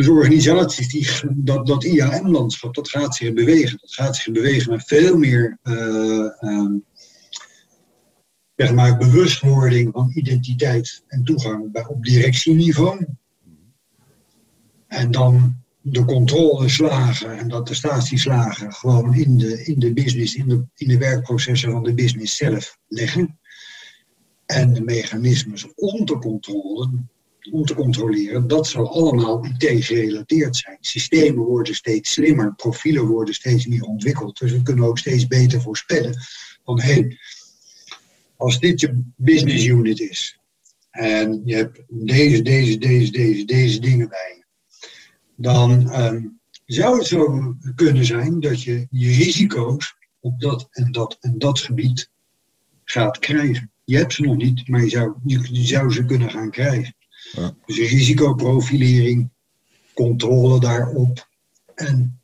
Dus organisaties, die, dat, dat IAM-landschap, dat gaat zich bewegen. Dat gaat zich bewegen met veel meer uh, maar bewustwording van identiteit en toegang bij, op directieniveau. En dan de controleslagen en dat de statieslagen gewoon in de, in de business, in de, in de werkprocessen van de business zelf leggen. En de mechanismes om te, controleren, om te controleren, dat zal allemaal IT-gerelateerd zijn. Systemen worden steeds slimmer, profielen worden steeds meer ontwikkeld. Dus we kunnen ook steeds beter voorspellen van hé, hey, als dit je business unit is en je hebt deze, deze, deze, deze, deze dingen bij dan um, zou het zo kunnen zijn dat je je risico's op dat en dat en dat gebied gaat krijgen. Je hebt ze nog niet, maar je zou, je, je zou ze kunnen gaan krijgen. Ja. Dus risicoprofilering, controle daarop en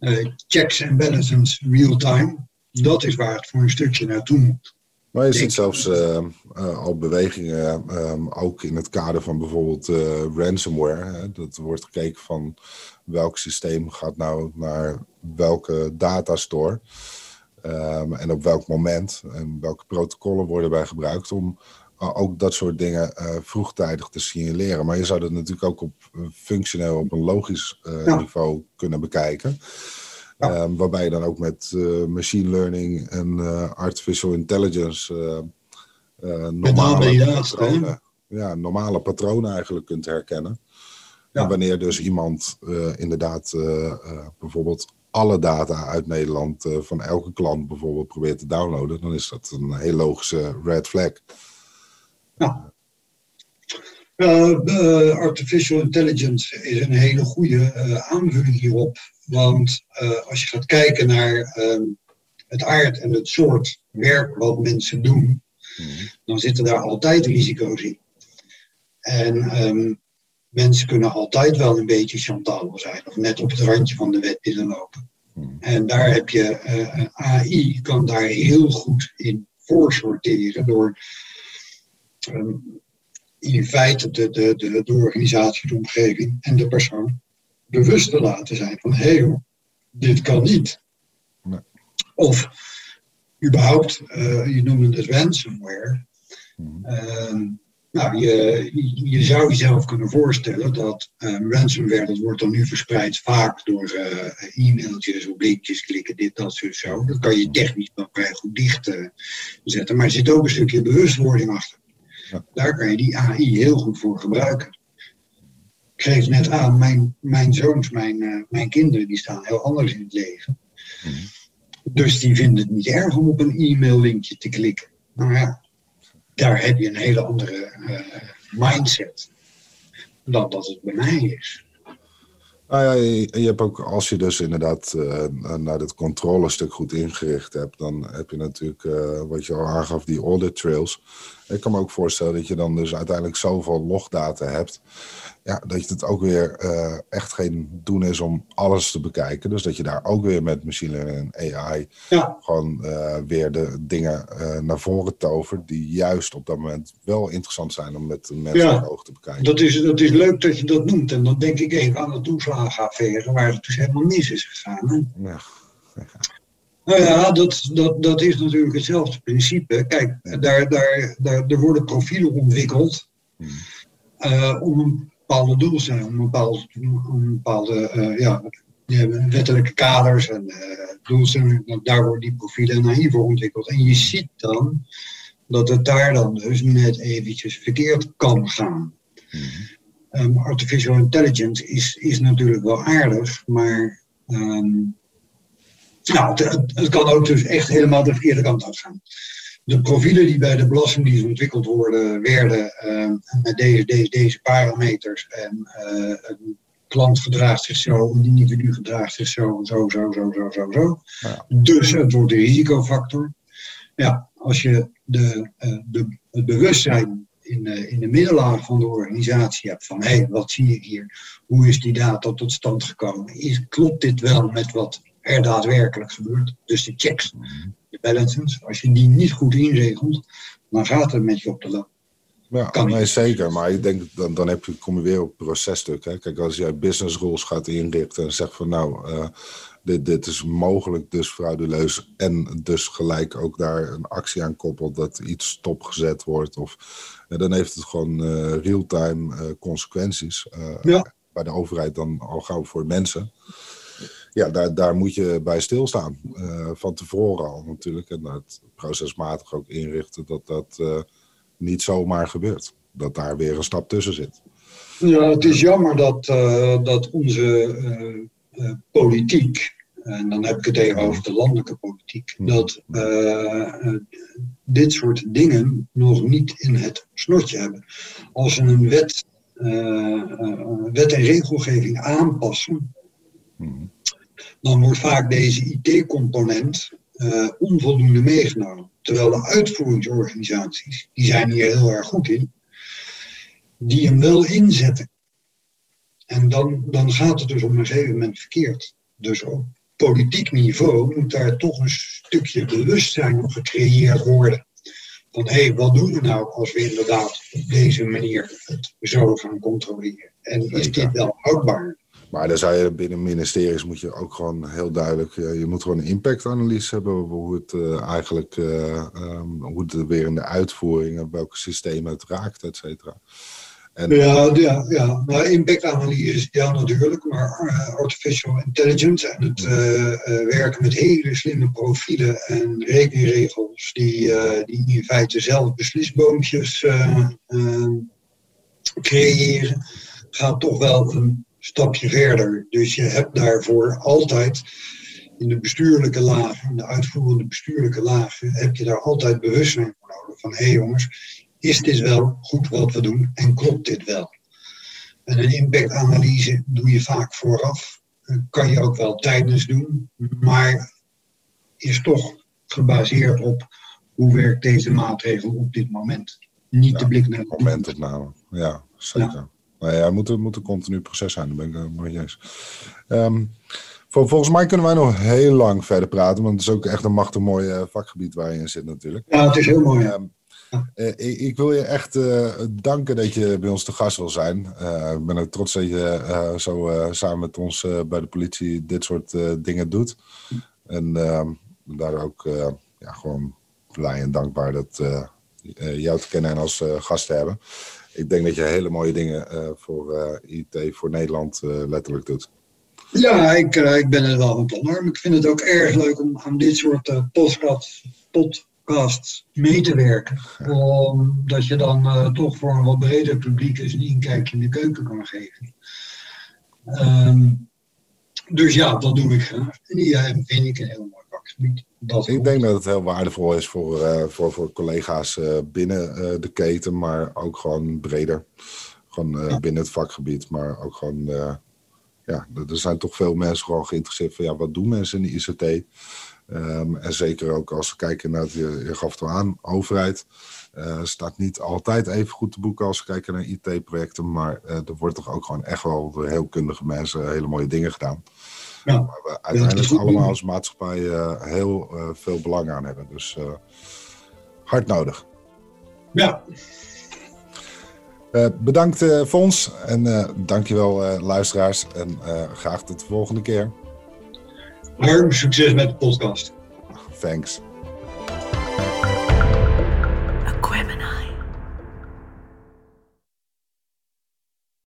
uh, [CLEARS THROAT] checks en balances real time. Dat is waar het voor een stukje naartoe moet. Maar je ziet zelfs uh, uh, al bewegingen, ook in het kader van bijvoorbeeld ransomware. Hè, dat wordt gekeken van welk systeem gaat nou naar welke datastore. Ehm, en op welk moment en welke protocollen worden bij gebruikt om ook dat soort dingen vroegtijdig te signaleren. Maar je zou dat natuurlijk ook op functioneel, op een logisch niveau kunnen bekijken. Ehm, waarbij je dan ook met machine learning en artificial intelligence normale patronen, ja, normale patronen eigenlijk kunt herkennen. En wanneer dus iemand inderdaad bijvoorbeeld alle data uit Nederland van elke klant bijvoorbeeld probeert te downloaden, dan is dat een heel logische red flag. Ja. artificial intelligence is een hele goede aanvulling hierop. Want als je gaat kijken naar ehm, het aard en het soort werk wat mensen doen, mhm. dan zitten daar altijd risico's in. En um, mensen kunnen altijd wel een beetje chantabel zijn of net op het randje van de wet willen lopen. Hmm. En daar heb je, AI kan daar heel goed in voorsorteren door in feite de, de, de, de organisatie, de omgeving en de persoon bewust te laten zijn van hé hey, dit kan niet. Nee. Of überhaupt, uh, je noemde het ransomware. Hmm. Uh, nou, je, je zou jezelf kunnen voorstellen dat um, ransomware, dat wordt dan nu verspreid vaak door uh, e-mailtjes of linkjes klikken, dit, dat, zo, zo. Dat kan je technisch wel vrij goed dicht uh, zetten, maar er zit ook een stukje bewustwording achter. Daar kan je die AI heel goed voor gebruiken. Ik geef net aan, mijn, mijn zoons, mijn, uh, mijn kinderen, die staan heel anders in het leven. Mm. Dus die vinden het niet erg om op een e-mail linkje te klikken. Nou ja, daar heb je een hele andere uh, mindset dan dat het bij mij is. Nou ja, je, je hebt ook, als je dus inderdaad uh, naar het controlestuk goed ingericht hebt, dan heb je natuurlijk, uh, wat je al aangaf, die audit trails. Ik kan me ook voorstellen dat je dan dus uiteindelijk zoveel logdata hebt ja, dat het ook weer uh, echt geen doen is om alles te bekijken. Dus dat je daar ook weer met machine learning en AI ja. gewoon weer de dingen naar voren tovert. Die juist op dat moment wel interessant zijn om met mensen ja, oog te bekijken. Dat is, dat is leuk dat je dat noemt. En dan denk ik even aan toeslagenaffaire waar het dus helemaal mis is gegaan. Hè? Ja. Nou ja, dat, dat, dat is natuurlijk hetzelfde principe. Kijk, daar, daar, daar, er worden profielen ontwikkeld hmm. om een bepaalde doelstellingen, om bepaalde, om bepaalde uh, ja, wettelijke kaders en uh, doelstellingen. Daar worden die profielen naïef voor ontwikkeld. En je ziet dan dat het daar dan dus net eventjes verkeerd kan gaan. Um, artificial intelligence is, is natuurlijk wel aardig, maar um, nou, het, het, kan ook dus echt helemaal de verkeerde kant uit gaan de profielen die bij de Belastingdienst ontwikkeld worden, werden uh, met deze, deze, deze parameters. En uh, een klant gedraagt zich zo, een individu gedraagt zich zo, zo, zo, zo, zo, zo, zo. Ja. Dus het wordt een risicofactor. Ja, als je de, uh, de, het bewustzijn in de, in de middenlaag van de organisatie hebt van hé, hey, wat zie ik hier? Hoe is die data tot stand gekomen? Is, klopt dit wel met wat er daadwerkelijk gebeurt? Dus de checks. Mhm balances, als je die niet goed inregelt, dan gaat het met je op de loop. Ja, kan nee, zeker. Maar ik denk, dan, dan heb je, kom je weer op het processtuk. Hè. Kijk, als jij business rules gaat inrichten en zegt van nou, uh, dit, dit is mogelijk dus frauduleus en dus gelijk ook daar een actie aan koppelt dat iets stopgezet wordt. Of, uh, dan heeft het gewoon uh, real-time consequenties. Ja. Bij de overheid dan al gauw voor mensen ja, daar, daar moet je bij stilstaan. Uh, van tevoren al natuurlijk. En het procesmatig ook inrichten dat dat uh, niet zomaar gebeurt. Dat daar weer een stap tussen zit. Ja, het is jammer dat, uh, dat onze politiek, en dan heb ik het even over de landelijke politiek, hmm. dat dit soort dingen nog niet in het snortje hebben. Als ze een wet, wet en regelgeving aanpassen, hmm dan wordt vaak deze IT-component uh, onvoldoende meegenomen. Terwijl de uitvoeringsorganisaties, die zijn hier heel erg goed in, die hem wel inzetten. En dan, dan gaat het dus op een gegeven moment verkeerd. Dus op politiek niveau moet daar toch een stukje bewustzijn op gecreëerd worden. Van hé, hey, wat doen we nou als we inderdaad op deze manier het zo gaan controleren? En is dit wel houdbaar? Maar dan zou je binnen ministeries moet je ook gewoon heel duidelijk, je moet gewoon een impactanalyse hebben over hoe het uh, eigenlijk, uh, um, hoe het weer in de uitvoering, welke systemen het raakt, et cetera. En, ja, ja, ja, maar impactanalyse, ja natuurlijk, maar uh, artificial intelligence en het werken met hele slimme profielen en rekenregels die, die in feite zelf beslisboompjes creëren, gaat toch wel een stapje verder. Dus je hebt daarvoor altijd in de bestuurlijke lagen, in de uitvoerende bestuurlijke lagen, heb je daar altijd bewustzijn voor nodig. Van hé hey jongens, is dit wel goed wat we doen en klopt dit wel? En een impactanalyse doe je vaak vooraf. Kan je ook wel tijdens doen, maar is toch gebaseerd op hoe werkt deze maatregel op dit moment. Niet ja, de blik naar het momentopname. Ja, zeker. Ja. Nou ja, het moet, moet een continu proces zijn, daar ben ik het mee eens. Um, volgens mij kunnen wij nog heel lang verder praten, want het is ook echt een machtig mooi uh, vakgebied waar je in zit natuurlijk. Ja, het is heel mooi. Um, uh, ik, wil je echt uh, danken dat je bij ons te gast wil zijn. ik ben ook trots dat je zo samen met ons bij de politie dit soort dingen doet. En ehm, daar ook ja, gewoon blij en dankbaar dat jou te kennen en als gast te hebben ik denk dat je hele mooie dingen voor IT voor Nederland letterlijk doet. Ja, ik, ik ben het wel van plan. Ik vind het ook erg leuk om aan dit soort podcasts, podcasts mee te werken. Omdat je dan toch voor een wat breder publiek eens een inkijkje in de keuken kan geven. Um, dus ja, dat doe ik graag. En die vind ik een heel mooi vakgebied. Dat ik denk dat het heel waardevol is voor, uh, voor, voor collega's uh, binnen uh, de keten, maar ook gewoon breder. Gewoon ja. binnen het vakgebied, maar ook gewoon, ja, er zijn toch veel mensen gewoon geïnteresseerd van, ja, wat doen mensen in de ICT? Um, en zeker ook als we kijken naar, het, je, je gaf het aan, overheid. staat niet altijd even goed te boeken als we kijken naar IT-projecten, maar er wordt toch ook gewoon echt wel door heel kundige mensen hele mooie dingen gedaan. Ja. Waar we uiteindelijk allemaal als maatschappij uh, heel uh, veel belang aan hebben. Dus uh, hard nodig. Ja. bedankt Fons en dankjewel luisteraars en graag tot de volgende keer. Harm, succes met de podcast. Thanks.